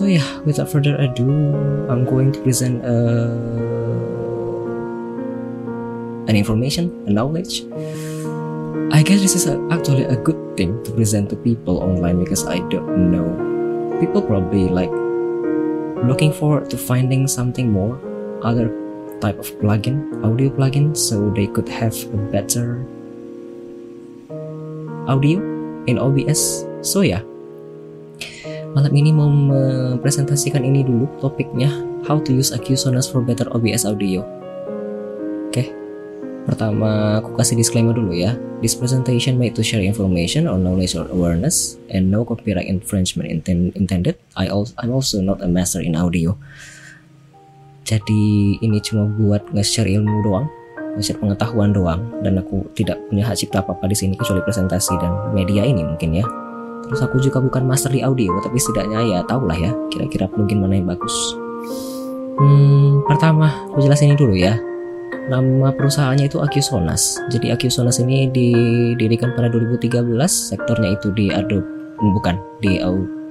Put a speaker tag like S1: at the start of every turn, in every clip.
S1: So yeah, without further ado, I'm going to present uh, an information, a knowledge. I guess this is a, actually a good thing to present to people online because I don't know. People probably like looking forward to finding something more, other type of plugin, audio plugin, so they could have a better audio in OBS. So yeah, malam ini mau mempresentasikan ini dulu topiknya how to use Sonos for better OBS audio. Oke, pertama aku kasih disclaimer dulu ya. This presentation made to share information or knowledge or awareness and no copyright infringement intended. I also I'm also not a master in audio. Jadi ini cuma buat nge-share ilmu doang, nge-share pengetahuan doang dan aku tidak punya hak cipta apa-apa di sini kecuali presentasi dan media ini mungkin ya. Terus aku juga bukan master di audio, tapi setidaknya ya tau lah ya kira-kira plugin mana yang bagus. Hmm, pertama aku jelasin ini dulu ya. Nama perusahaannya itu Sonas. Jadi Sonas ini didirikan pada 2013, sektornya itu di Adobe bukan di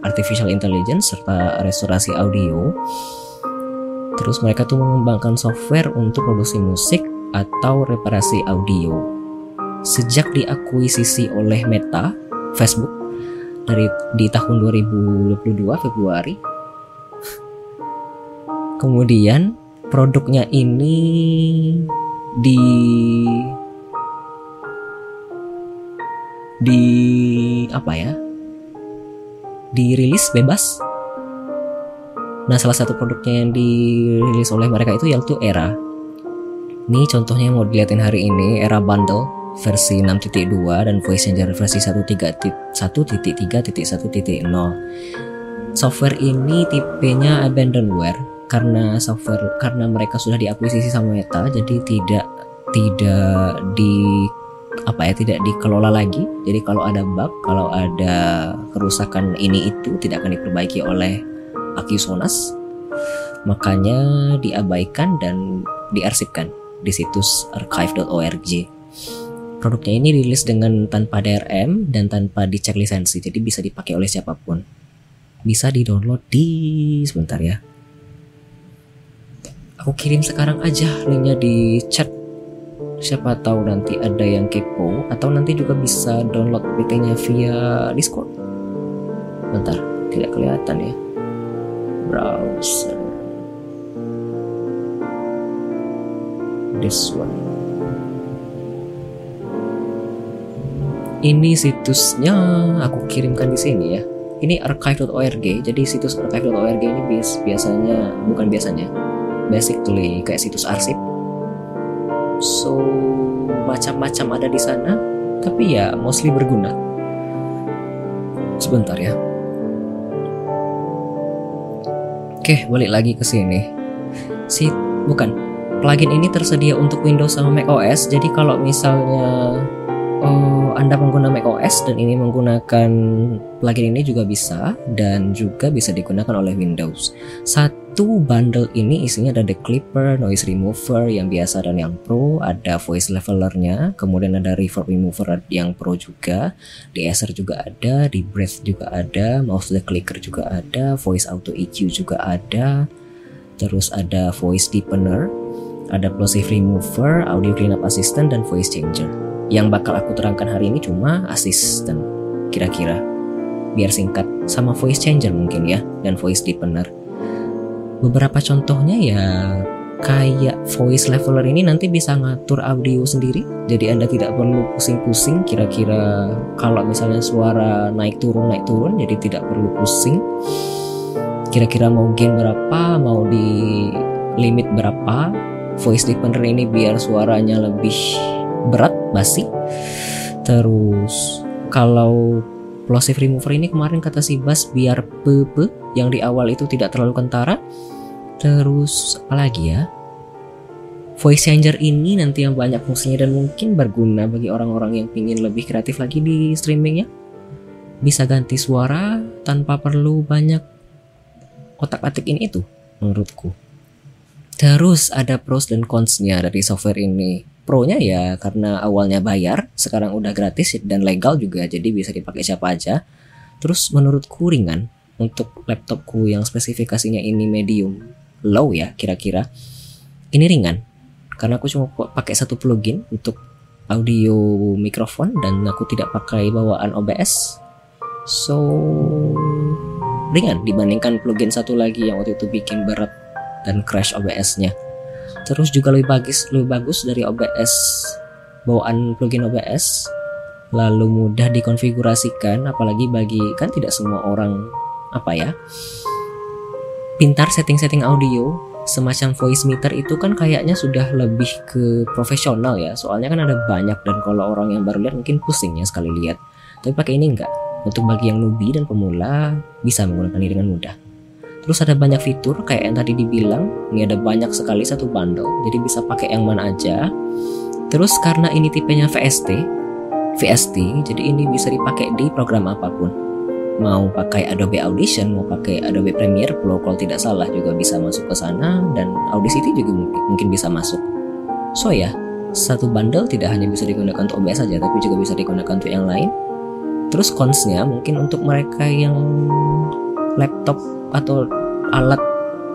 S1: Artificial Intelligence serta restorasi audio. Terus mereka tuh mengembangkan software untuk produksi musik atau reparasi audio. Sejak diakuisisi oleh Meta, Facebook dari di tahun 2022 Februari. Kemudian produknya ini di di apa ya? dirilis bebas. Nah, salah satu produknya yang dirilis oleh mereka itu yaitu Era. Ini contohnya yang mau dilihatin hari ini, Era Bundle versi 6.2 dan voice changer versi 1.3.1.1.0. Software ini tipenya abandonware karena software karena mereka sudah diakuisisi sama Meta jadi tidak tidak di apa ya tidak dikelola lagi. Jadi kalau ada bug, kalau ada kerusakan ini itu tidak akan diperbaiki oleh Akisonas. Makanya diabaikan dan diarsipkan di situs archive.org. Produknya ini rilis dengan tanpa DRM dan tanpa dicek lisensi, jadi bisa dipakai oleh siapa pun. Bisa di-download di sebentar ya. Aku kirim sekarang aja linknya di chat. Siapa tahu nanti ada yang kepo atau nanti juga bisa download PT-nya via Discord. Bentar, tidak kelihatan ya. Browser. This one. Ini situsnya aku kirimkan di sini ya. Ini archive.org. Jadi situs archive.org ini bias, biasanya bukan biasanya, basically kayak situs arsip. So macam-macam ada di sana, tapi ya mostly berguna. Sebentar ya. Oke, balik lagi ke sini. Si bukan plugin ini tersedia untuk Windows sama Mac OS. Jadi kalau misalnya oh, Anda pengguna macOS dan ini menggunakan plugin ini juga bisa dan juga bisa digunakan oleh Windows. Satu bundle ini isinya ada The Clipper, Noise Remover yang biasa dan yang Pro, ada Voice Levelernya, kemudian ada Reverb Remover yang Pro juga, di Acer juga ada, di Breath juga ada, Mouse the Clicker juga ada, Voice Auto EQ juga ada, terus ada Voice Deepener, ada Plosive Remover, Audio Cleanup Assistant, dan Voice Changer. Yang bakal aku terangkan hari ini cuma asisten, kira-kira. Biar singkat, sama voice changer mungkin ya, dan voice deepener. Beberapa contohnya ya kayak voice leveler ini nanti bisa ngatur audio sendiri jadi anda tidak perlu pusing-pusing kira-kira kalau misalnya suara naik turun naik turun jadi tidak perlu pusing kira-kira mau gain berapa mau di limit berapa voice deepener ini biar suaranya lebih berat basi. Terus kalau plosive remover ini kemarin kata si Bas biar pepe yang di awal itu tidak terlalu kentara. Terus apa lagi ya? Voice changer ini nanti yang banyak fungsinya dan mungkin berguna bagi orang-orang yang ingin lebih kreatif lagi di streamingnya. Bisa ganti suara tanpa perlu banyak otak atik ini itu menurutku. Terus ada pros dan consnya dari software ini Pro-nya ya karena awalnya bayar, sekarang udah gratis dan legal juga, jadi bisa dipakai siapa aja. Terus menurutku ringan, untuk laptopku yang spesifikasinya ini medium low ya kira-kira. Ini ringan karena aku cuma pakai satu plugin untuk audio mikrofon dan aku tidak pakai bawaan OBS so ringan dibandingkan plugin satu lagi yang waktu itu bikin berat dan crash OBS-nya terus juga lebih bagus lebih bagus dari OBS bawaan plugin OBS lalu mudah dikonfigurasikan apalagi bagi kan tidak semua orang apa ya pintar setting-setting audio semacam voice meter itu kan kayaknya sudah lebih ke profesional ya soalnya kan ada banyak dan kalau orang yang baru lihat mungkin pusing ya sekali lihat tapi pakai ini enggak untuk bagi yang newbie dan pemula bisa menggunakan ini dengan mudah terus ada banyak fitur kayak yang tadi dibilang ini ada banyak sekali satu bundle jadi bisa pakai yang mana aja terus karena ini tipenya VST VST jadi ini bisa dipakai di program apa pun mau pakai Adobe Audition, mau pakai Adobe Premiere Pro kalau tidak salah juga bisa masuk ke sana dan Audacity juga mungkin, bisa masuk. So ya, satu bundle tidak hanya bisa digunakan untuk OBS saja tapi juga bisa digunakan untuk yang lain. Terus consnya mungkin untuk mereka yang laptop atau alat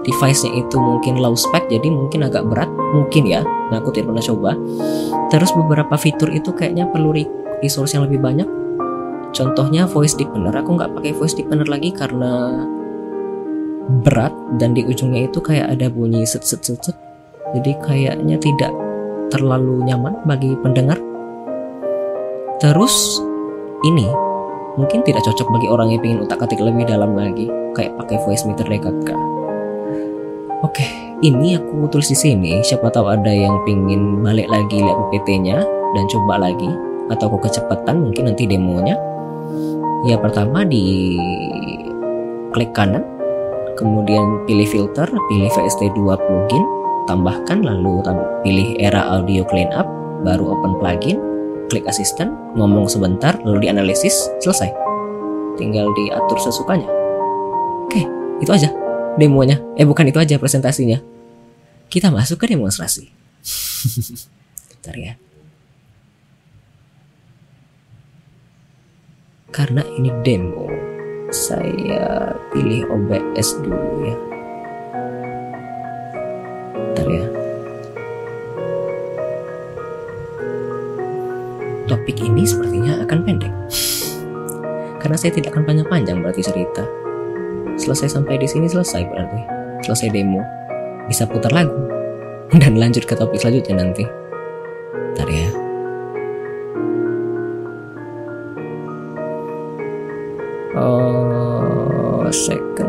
S1: device-nya itu mungkin low spec jadi mungkin agak berat mungkin ya nah aku tidak pernah coba terus beberapa fitur itu kayaknya perlu resource yang lebih banyak Contohnya voice deepener, aku nggak pakai voice deepener lagi karena berat dan di ujungnya itu kayak ada bunyi set set set set. Jadi kayaknya tidak terlalu nyaman bagi pendengar. Terus ini mungkin tidak cocok bagi orang yang ingin utak-atik lebih dalam lagi, kayak pakai voice meter Dekatka. Oke, ini aku tulis di sini. Siapa tahu ada yang pingin balik lagi lihat PPT-nya dan coba lagi, atau aku kecepatan mungkin nanti demonya ya pertama di klik kanan kemudian pilih filter pilih VST2 plugin tambahkan lalu pilih era audio cleanup baru open plugin klik assistant ngomong sebentar lalu dianalisis selesai. Tinggal diatur sesukanya. Oke itu aja demonya. Eh bukan itu aja presentasinya. Kita masuk ke demonstrasi. Bentar ya. Karena ini demo saya pilih OBS dulu ya. Bentar ya topik ini sepertinya akan pendek. Karena saya tidak akan panjang-panjang berarti cerita. Selesai sampai di sini selesai berarti. Selesai demo. Bisa putar lagu. Dan lanjut ke topik selanjutnya nanti. Bentar ya. Uh, second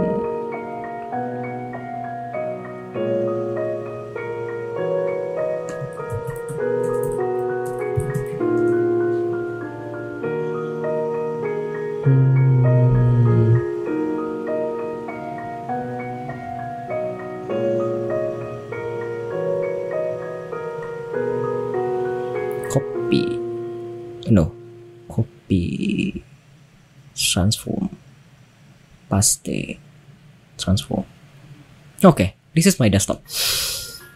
S1: okay this is my desktop.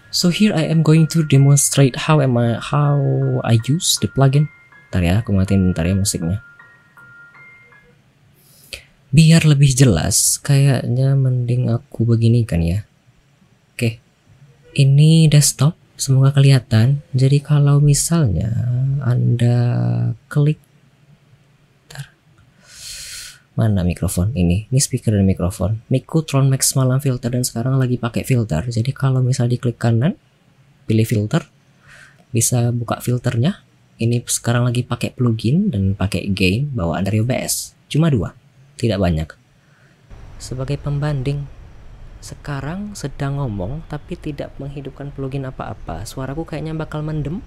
S1: So here I am going to demonstrate how am I how I use the plugin. Bentar ya aku matiin bentar ya musiknya. Biar lebih jelas kayaknya mending aku begini kan ya. Oke ini desktop semoga kelihatan. Jadi kalau misalnya anda klik mana mikrofon ini? Ini speaker dan mikrofon. Miku Tron Max malam filter dan sekarang lagi pakai filter. Jadi kalau misal diklik kanan pilih filter. Bisa buka filternya. Ini sekarang lagi pakai plugin dan pakai gain bawaan dari OBS cuma dua tidak banyak. Sebagai pembanding sekarang sedang ngomong tapi tidak menghidupkan plugin apa-apa. Suaraku kayaknya bakal mendem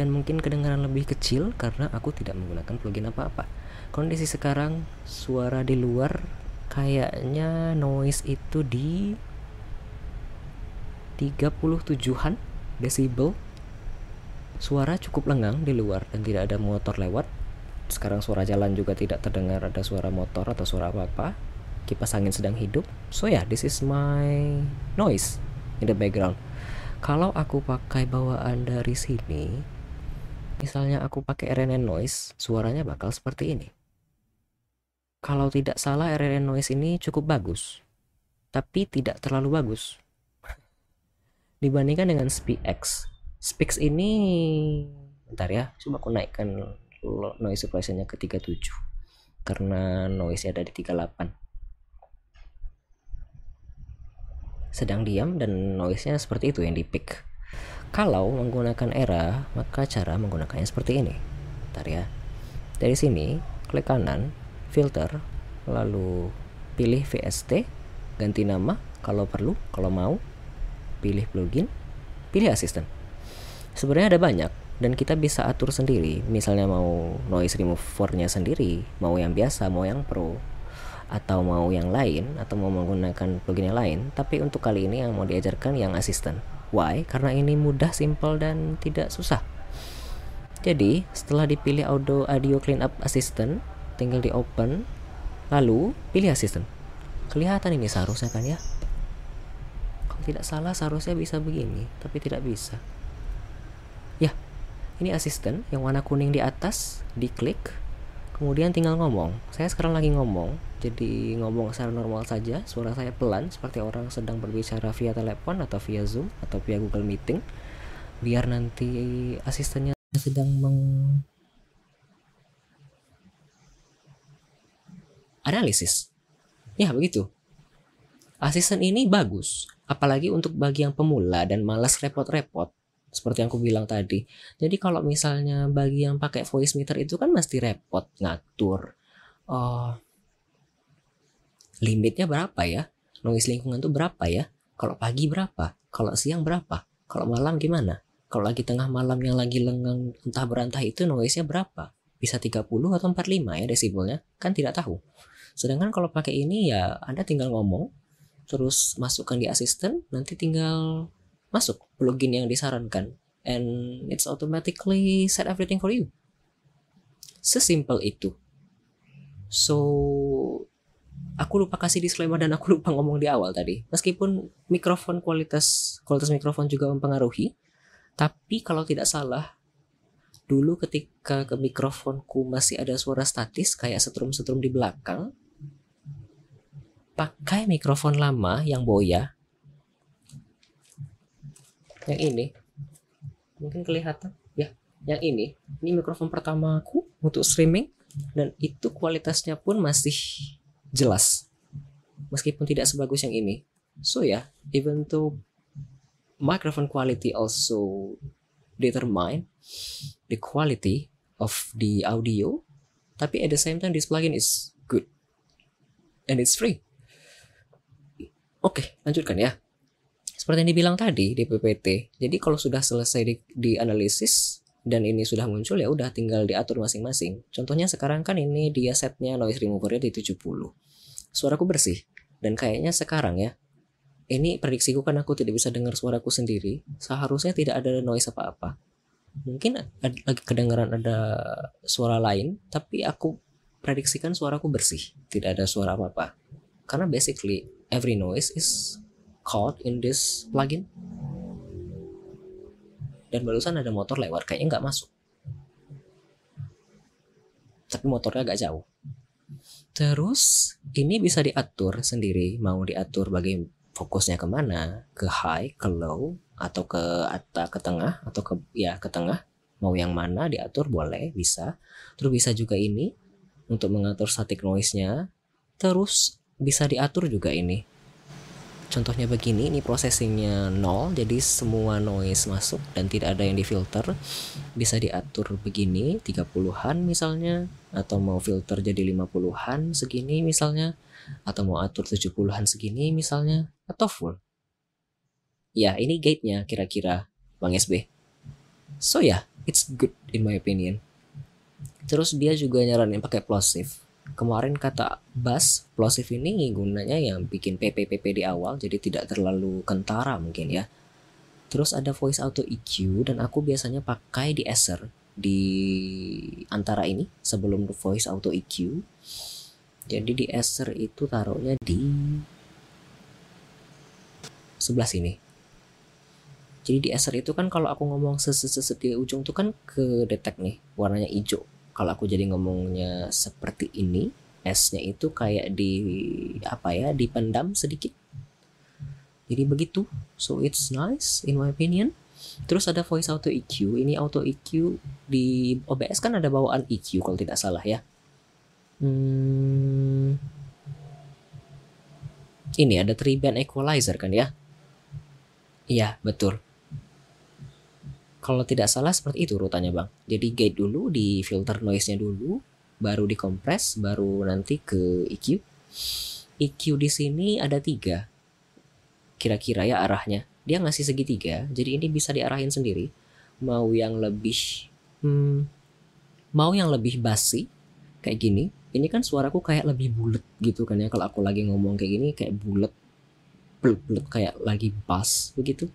S1: dan mungkin kedengaran lebih kecil karena aku tidak menggunakan plugin apa-apa kondisi sekarang suara di luar kayaknya noise itu di 37an desibel. Suara cukup lengang di luar dan tidak ada motor lewat. Sekarang suara jalan juga tidak terdengar ada suara motor atau suara apa-apa. Kipas angin sedang hidup. So ya yeah, this is my noise in the background. Kalau aku pakai bawaan dari sini misalnya aku pakai RNN noise suaranya bakal seperti ini kalau tidak salah RRN noise ini cukup bagus tapi tidak terlalu bagus. Dibandingkan dengan SpeakX Speaks ini bentar ya coba aku naikkan noise suppressionnya ke 37 karena noise ada di 38 sedang diam dan noise-nya seperti itu yang di pick kalau menggunakan era maka cara menggunakannya seperti ini. Bentar ya. Dari sini klik kanan filter. Lalu pilih VST ganti nama kalau perlu kalau mau. Pilih plugin pilih asisten sebenarnya ada banyak dan kita bisa atur sendiri. Misalnya mau noise removernya sendiri mau yang biasa mau yang pro atau mau yang lain atau mau menggunakan plugin yang lain. Tapi untuk kali ini yang mau diajarkan yang asisten why? Karena ini mudah simple dan tidak susah. Jadi setelah dipilih audio audio cleanup assistant tinggal di open lalu pilih asisten kelihatan ini seharusnya kan ya? Kalau tidak salah seharusnya bisa begini tapi tidak bisa. Ya ini asisten yang warna kuning di atas diklik kemudian tinggal ngomong. Saya sekarang lagi ngomong jadi ngomong secara normal saja. Suara saya pelan seperti orang sedang berbicara via telepon atau via zoom atau via google meeting. Biar nanti asistennya sedang meng analisis. Ya, begitu. Asisten ini bagus, apalagi untuk bagi yang pemula dan malas repot-repot. Seperti yang aku bilang tadi. Jadi kalau misalnya bagi yang pakai voice meter itu kan mesti repot ngatur. Oh, limitnya berapa ya? Noise lingkungan itu berapa ya? Kalau pagi berapa? Kalau siang berapa? Kalau malam gimana? Kalau lagi tengah malam yang lagi lenggang entah berantah itu noise-nya berapa? Bisa 30 atau 45 ya desibelnya? Kan tidak tahu. Sedangkan kalau pakai ini ya Anda tinggal ngomong, terus masukkan di asisten, nanti tinggal masuk plugin yang disarankan. And it's automatically set everything for you. Sesimpel itu. So, aku lupa kasih disclaimer dan aku lupa ngomong di awal tadi. Meskipun mikrofon kualitas kualitas mikrofon juga mempengaruhi, tapi kalau tidak salah dulu ketika ke mikrofonku masih ada suara statis kayak setrum-setrum di belakang, pakai mikrofon lama yang boya yang ini. Mungkin kelihatan. Ya yang ini. Ini mikrofon pertama aku untuk streaming. Dan itu kualitasnya pun masih jelas. Meskipun tidak sebagus yang ini. So ya. Yeah, even though microphone quality also determine the quality of the audio tapi at the same time this plugin is good. And it's free Oke, lanjutkan ya. Seperti yang dibilang tadi di PPT, jadi kalau sudah selesai di, analisis dan ini sudah muncul ya udah tinggal diatur masing-masing. Contohnya sekarang kan ini dia setnya noise removernya di 70. Suaraku bersih dan kayaknya sekarang ya ini prediksiku kan aku tidak bisa dengar suaraku sendiri. Seharusnya tidak ada noise apa-apa. Mungkin ada, lagi kedengaran ada suara lain, tapi aku prediksikan suaraku bersih, tidak ada suara apa-apa. Karena basically every noise is caught in this plugin. Dan barusan ada motor lewat kayaknya nggak masuk. Tapi motornya agak jauh. Terus ini bisa diatur sendiri. Mau diatur bagi fokusnya ke mana? Ke high ke low atau ke atas ke tengah atau ke ya ke tengah. Mau yang mana diatur boleh bisa. Terus bisa juga ini untuk mengatur static noise-nya. Terus bisa diatur juga ini. Contohnya begini ini processingnya nol jadi semua noise masuk dan tidak ada yang difilter. Bisa diatur begini 30-an misalnya atau mau filter jadi 50-an segini misalnya atau mau atur 70-an segini misalnya atau full. Ya ini gate-nya kira-kira Bang SB so ya yeah, it's good in my opinion. Terus dia juga nyaranin pakai plosive kemarin kata bass plosive ini gunanya yang bikin PPPP di awal jadi tidak terlalu kentara mungkin ya. Terus ada voice auto EQ dan aku biasanya pakai di Acer di antara ini sebelum voice auto EQ jadi di Acer itu taruhnya di sebelah sini. Jadi di Acer itu kan kalau aku ngomong seset di ujung tuh kan ke detect nih warnanya hijau kalau aku jadi ngomongnya seperti ini S-nya itu kayak di apa ya dipendam sedikit. Jadi begitu. So it's nice in my opinion. Terus ada voice auto EQ ini auto EQ di OBS kan ada bawaan EQ kalau tidak salah ya. Hmm, ini ada three band equalizer kan ya? Iya betul kalau tidak salah seperti itu urutannya bang. Jadi gate dulu di filter noise nya dulu baru dikompres baru nanti ke EQ EQ di sini ada tiga. Kira-kira ya arahnya. Dia ngasih segitiga jadi ini bisa diarahin sendiri. Mau yang lebih hmm, mau yang lebih basi kayak gini. Ini kan suaraku kayak lebih bulat gitu kan ya. Kalau aku lagi ngomong kayak gini kayak bulat bulat kayak lagi bass begitu.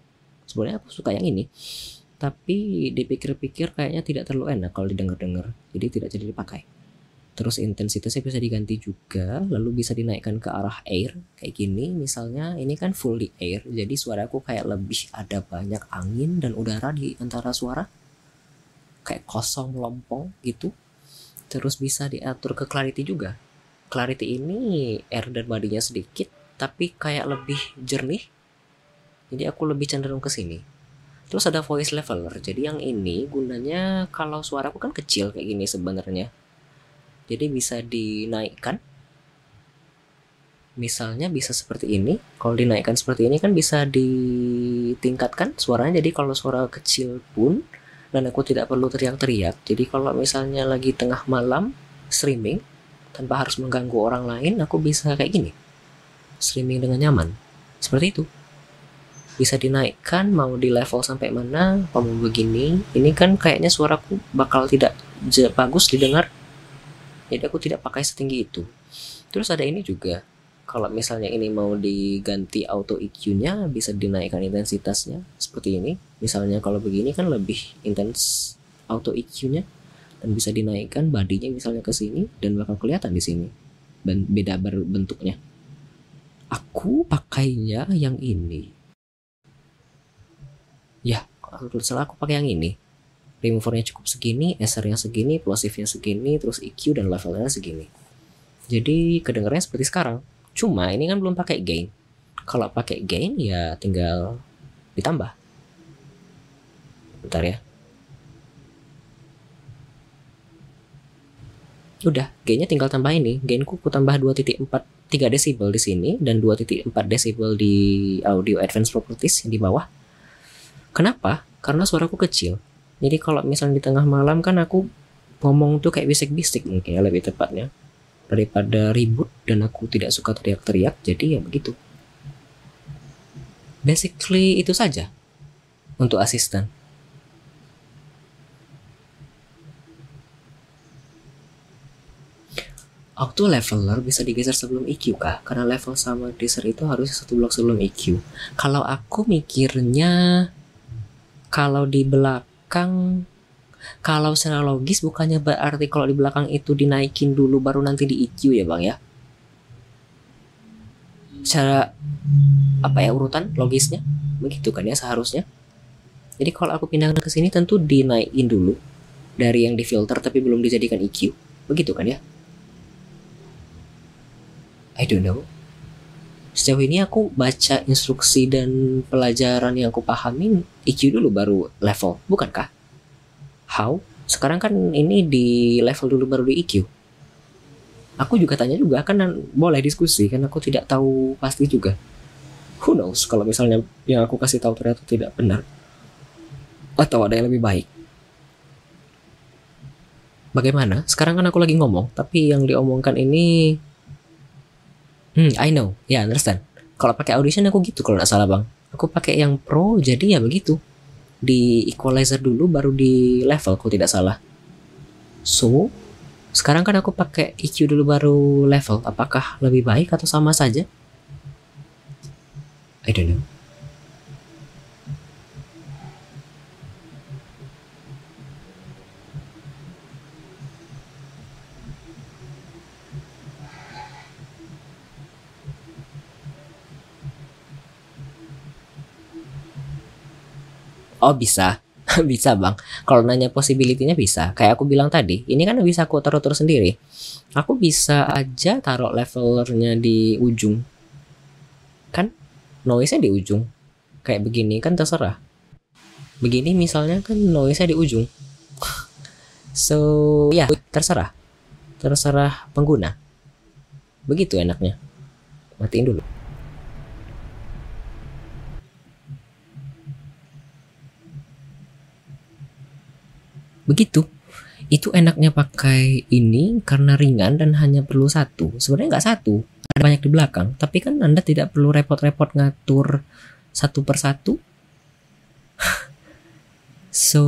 S1: Sebenarnya aku suka yang ini tapi dipikir-pikir kayaknya tidak terlalu enak kalau didengar-dengar. Jadi tidak jadi dipakai. Terus intensitasnya bisa diganti juga lalu bisa dinaikkan ke arah air. Kayak gini misalnya ini kan full di air jadi suaraku kayak lebih ada banyak angin dan udara di antara suara. Kayak kosong melompong gitu. Terus bisa diatur ke clarity juga. Clarity ini air dan badinya sedikit tapi kayak lebih jernih. Jadi aku lebih cenderung ke sini terus ada voice leveler. Jadi yang ini gunanya kalau suaraku kan kecil kayak gini sebenarnya. Jadi bisa dinaikkan. Misalnya bisa seperti ini. Kalau dinaikkan seperti ini kan bisa ditingkatkan suaranya. Jadi kalau suara kecil pun dan aku tidak perlu teriak-teriak. Jadi kalau misalnya lagi tengah malam streaming tanpa harus mengganggu orang lain aku bisa kayak gini. Streaming dengan nyaman. Seperti itu bisa dinaikkan mau di level sampai mana mau begini ini kan kayaknya suaraku bakal tidak bagus didengar. Jadi aku tidak pakai setinggi itu. Terus ada ini juga kalau misalnya ini mau diganti auto EQ nya bisa dinaikkan intensitasnya seperti ini. Misalnya kalau begini kan lebih intens auto EQ nya dan bisa dinaikkan badinya misalnya ke sini dan bakal kelihatan di sini beda bentuknya. Aku pakainya yang ini kalau salah aku pakai yang ini removernya cukup segini, SR-nya segini, plosive-nya segini, terus EQ dan levelnya segini. Jadi kedengarannya seperti sekarang. Cuma ini kan belum pakai gain. Kalau pakai gain ya tinggal ditambah. Bentar ya. Udah, gainnya tinggal tambah ini. Gainku ku tambah 2.4 3 desibel di sini dan 2.4 desibel di audio advanced properties yang di bawah. Kenapa? Karena suaraku kecil jadi kalau misalnya di tengah malam kan aku ngomong tuh kayak bisik-bisik mungkin ya lebih tepatnya daripada ribut dan aku tidak suka teriak-teriak jadi ya begitu basically itu saja untuk asisten auto leveler bisa digeser sebelum EQ kah? Karena level sama deser itu harus satu blok sebelum EQ. Kalau aku mikirnya kalau di belakang kalau secara logis bukannya berarti kalau di belakang itu dinaikin dulu baru nanti di EQ ya bang ya? Secara apa ya urutan logisnya? Begitu kan ya seharusnya? Jadi kalau aku pindahkan ke sini tentu dinaikin dulu dari yang difilter tapi belum dijadikan EQ begitu kan ya? I don't know sejauh ini aku baca instruksi dan pelajaran yang aku pahamin EQ dulu baru level bukankah? How? Sekarang kan ini di level dulu baru di EQ aku juga tanya juga kan boleh diskusi kan aku tidak tahu pasti juga. Who knows kalau misalnya yang aku kasih tahu ternyata tidak benar. Atau ada yang lebih baik. Bagaimana? Sekarang kan aku lagi ngomong tapi yang diomongkan ini Hmm, I know. Ya, yeah, understand. Kalau pakai Audition aku gitu kalau nggak salah, Bang. Aku pakai yang Pro, jadi ya begitu. Di equalizer dulu baru di level kalau tidak salah. So, sekarang kan aku pakai EQ dulu baru level. Apakah lebih baik atau sama saja? I don't know. Oh bisa. bisa bang. Kalau nanya possibility-nya bisa. Kayak aku bilang tadi, ini kan bisa aku taruh terus sendiri. Aku bisa aja taruh levelernya di ujung. Kan noise-nya di ujung. Kayak begini kan terserah. Begini misalnya kan noise-nya di ujung. so, ya terserah. Terserah pengguna. Begitu enaknya. Matiin dulu. Begitu. Itu enaknya pakai ini karena ringan dan hanya perlu satu. Sebenarnya nggak satu ada banyak di belakang. Tapi kan anda tidak perlu repot-repot ngatur satu persatu so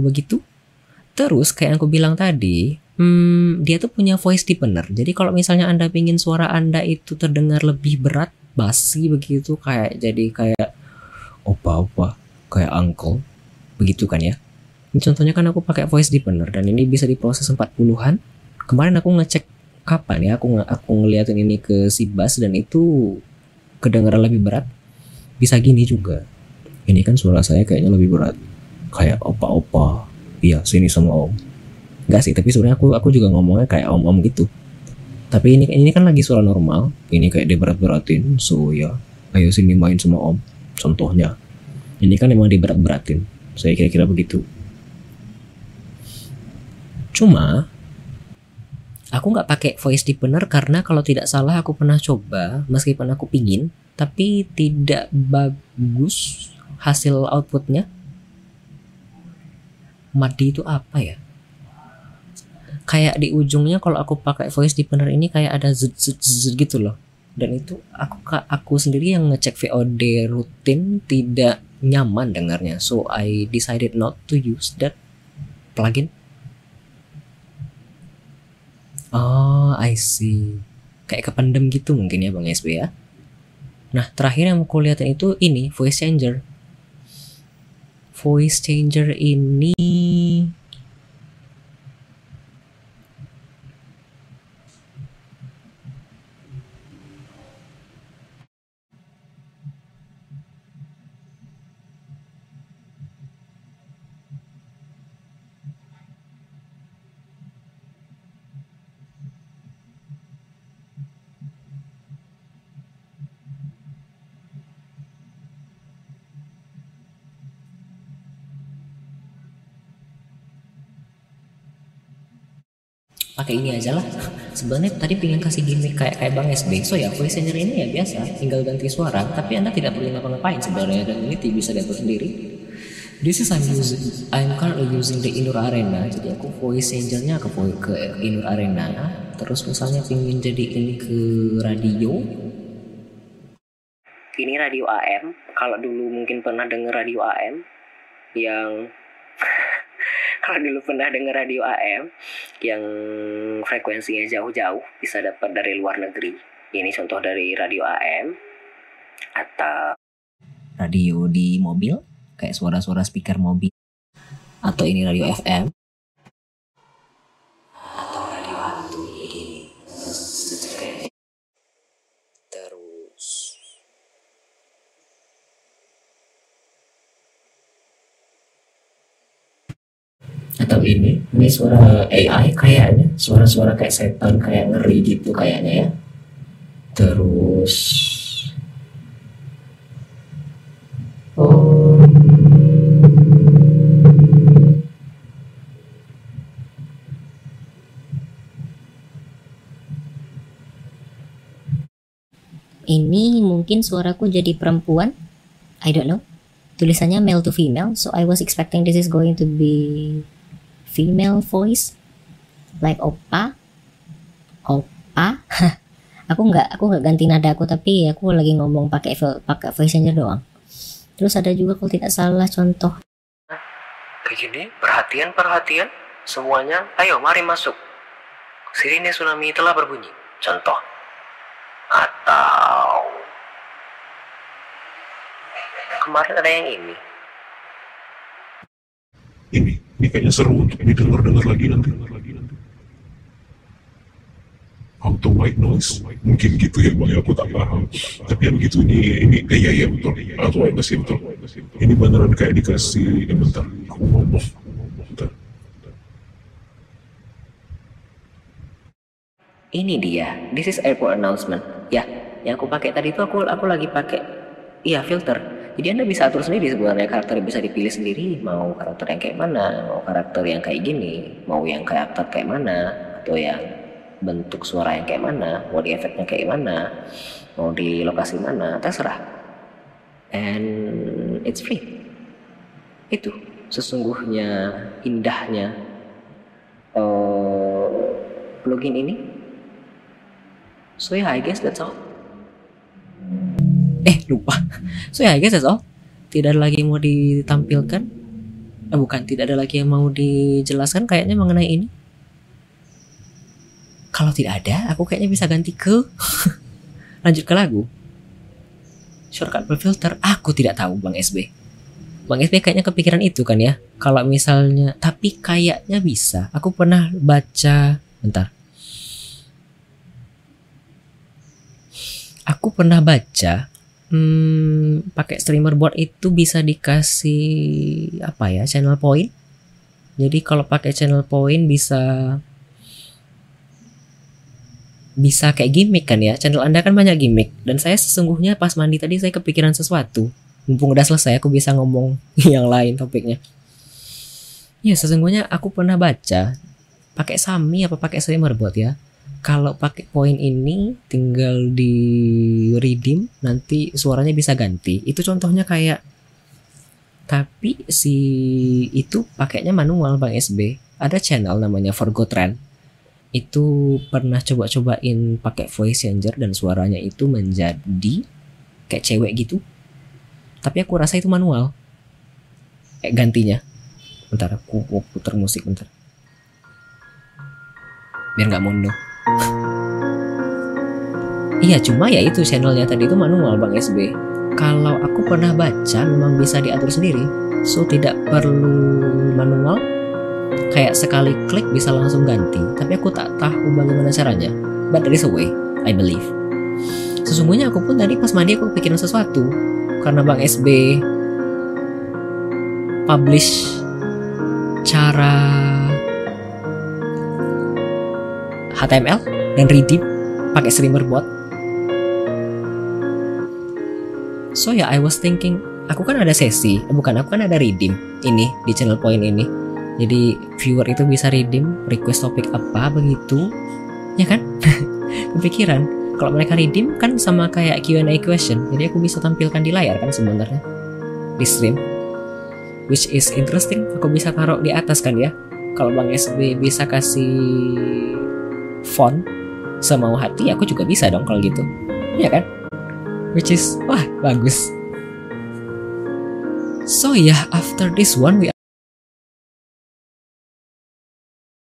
S1: begitu. Terus kayak yang aku bilang tadi hmm, dia tuh punya voice deepener. Jadi kalau misalnya anda pingin suara anda itu terdengar lebih berat basi begitu kayak jadi kayak opa-opa kayak uncle. Begitu kan ya contohnya kan aku pakai voice deepener dan ini bisa diproses 40-an. Kemarin aku ngecek kapan ya aku aku ngeliatin ini ke si bass dan itu kedengaran lebih berat. Bisa gini juga. Ini kan suara saya kayaknya lebih berat. Kayak opa-opa. Iya, sini sama om. Enggak sih, tapi sebenarnya aku aku juga ngomongnya kayak om-om gitu. Tapi ini ini kan lagi suara normal. Ini kayak diberat-beratin. So ya, ayo sini main sama om. Contohnya. Ini kan emang diberat-beratin. Saya kira-kira begitu. Cuma aku nggak pakai voice deepener karena kalau tidak salah aku pernah coba meskipun aku pingin tapi tidak bagus hasil outputnya. Madi itu apa ya? Kayak di ujungnya kalau aku pakai voice deepener ini kayak ada zut zut zut gitu loh. Dan itu aku aku sendiri yang ngecek VOD rutin tidak nyaman dengarnya. So I decided not to use that plugin. Oh, I see. Kayak kependem gitu mungkin ya Bang SB ya. Nah, terakhir yang aku lihatin itu ini voice changer. Voice changer ini pakai ini aja lah. Sebenarnya tadi pengen kasih gimmick kayak kayak bang SB so ya voice changer ini ya biasa tinggal ganti suara. Tapi anda tidak perlu ngapa-ngapain sebenarnya dan ini bisa diatur sendiri. This is I'm using I'm currently using the Indoor Arena. Jadi aku voice changernya ke ke Indoor Arena. Terus misalnya pengen jadi ini ke radio. Ini radio AM kalau dulu mungkin pernah denger radio AM yang kalau dulu pernah dengar radio AM yang frekuensinya jauh-jauh bisa dapat dari luar negeri. Ini contoh dari radio AM atau radio di mobil kayak suara-suara speaker mobil atau ini radio FM atau ini ini suara AI kayaknya. Suara-suara kayak setan kayak ngeri gitu kayaknya ya. Terus. Oh
S2: ini mungkin suaraku jadi perempuan. I don't know. Tulisannya male to female so I was expecting this is going to be female voice? Like opa? Opa? Aku nggak aku nggak ganti nada aku tapi aku lagi ngomong pakai pakai voice changer doang. Terus ada juga kalau tidak salah contoh.
S1: Kayak gini perhatian perhatian. Semuanya ayo mari masuk. Sirine tsunami telah berbunyi. Contoh. Atau kemarin ada yang ini.
S3: Ini ini kayaknya seru untuk didengar dengar lagi nanti. Auto white noise mungkin gitu ya bang ya, aku tak paham tapi yang gitu ini ini eh, iya iya betul auto white noise ya, betul ini beneran kayak dikasih eh, bentar aku off bentar
S1: Ini dia. This is airport announcement. Ya, yang aku pakai tadi itu aku aku lagi pakai iya filter. Jadi Anda bisa atur sendiri sebenarnya karakter bisa dipilih sendiri mau karakter yang kayak mana, mau karakter yang kayak gini, mau yang kayak aktor kayak mana atau yang bentuk suara yang kayak mana, mau di efeknya kayak mana, mau di lokasi mana, terserah. And it's free. Itu sesungguhnya indahnya uh, plugin ini So yeah, I guess that's all. Eh, lupa. So yeah, I guess that's all. Tidak ada lagi yang mau ditampilkan. Eh, bukan, tidak ada lagi yang mau dijelaskan kayaknya mengenai ini. Kalau tidak ada, aku kayaknya bisa ganti ke lanjut ke lagu. Shortcut berfilter, aku tidak tahu Bang SB. Bang SB kayaknya kepikiran itu kan ya. Kalau misalnya, tapi kayaknya bisa. Aku pernah baca, bentar. aku pernah baca hmm, pakai streamer board itu bisa dikasih apa ya channel point. Jadi kalau pakai channel point bisa bisa kayak gimmick kan ya. Channel anda kan banyak gimmick. Dan saya sesungguhnya pas mandi tadi saya kepikiran sesuatu. Mumpung udah selesai aku bisa ngomong yang lain topiknya. Ya sesungguhnya aku pernah baca pakai Sami apa pakai streamer board ya kalau pakai poin ini tinggal di redeem nanti suaranya bisa ganti. Itu contohnya kayak tapi si itu pakainya manual bang SB ada channel namanya Forgo Trend. Itu pernah coba-cobain pakai voice changer dan suaranya itu menjadi kayak cewek gitu. Tapi aku rasa itu manual. Kayak gantinya. Bentar aku, putar musik bentar. Biar nggak mono Iya cuma ya itu channelnya tadi itu manual Bang SB Kalau aku pernah baca memang bisa diatur sendiri. So tidak perlu manual. Kayak sekali klik bisa langsung ganti. Tapi aku tak tahu bagaimana caranya. But there is a way, I believe. Sesungguhnya aku pun tadi pas mandi aku pikirin sesuatu. Karena Bang SB Publish Cara HTML dan redeem pakai streamer bot. So ya, yeah, I was thinking, aku kan ada sesi, eh, bukan aku kan ada redeem ini di channel point ini. Jadi viewer itu bisa redeem request topik apa begitu, ya kan? Kepikiran kalau mereka redeem kan sama kayak Q&A question, jadi aku bisa tampilkan di layar kan sebenarnya di stream, which is interesting. Aku bisa taruh di atas kan ya. Kalau Bang SB bisa kasih font semau hati aku juga bisa dong kalau gitu. Ya kan? Which is wah bagus. So yeah after this one we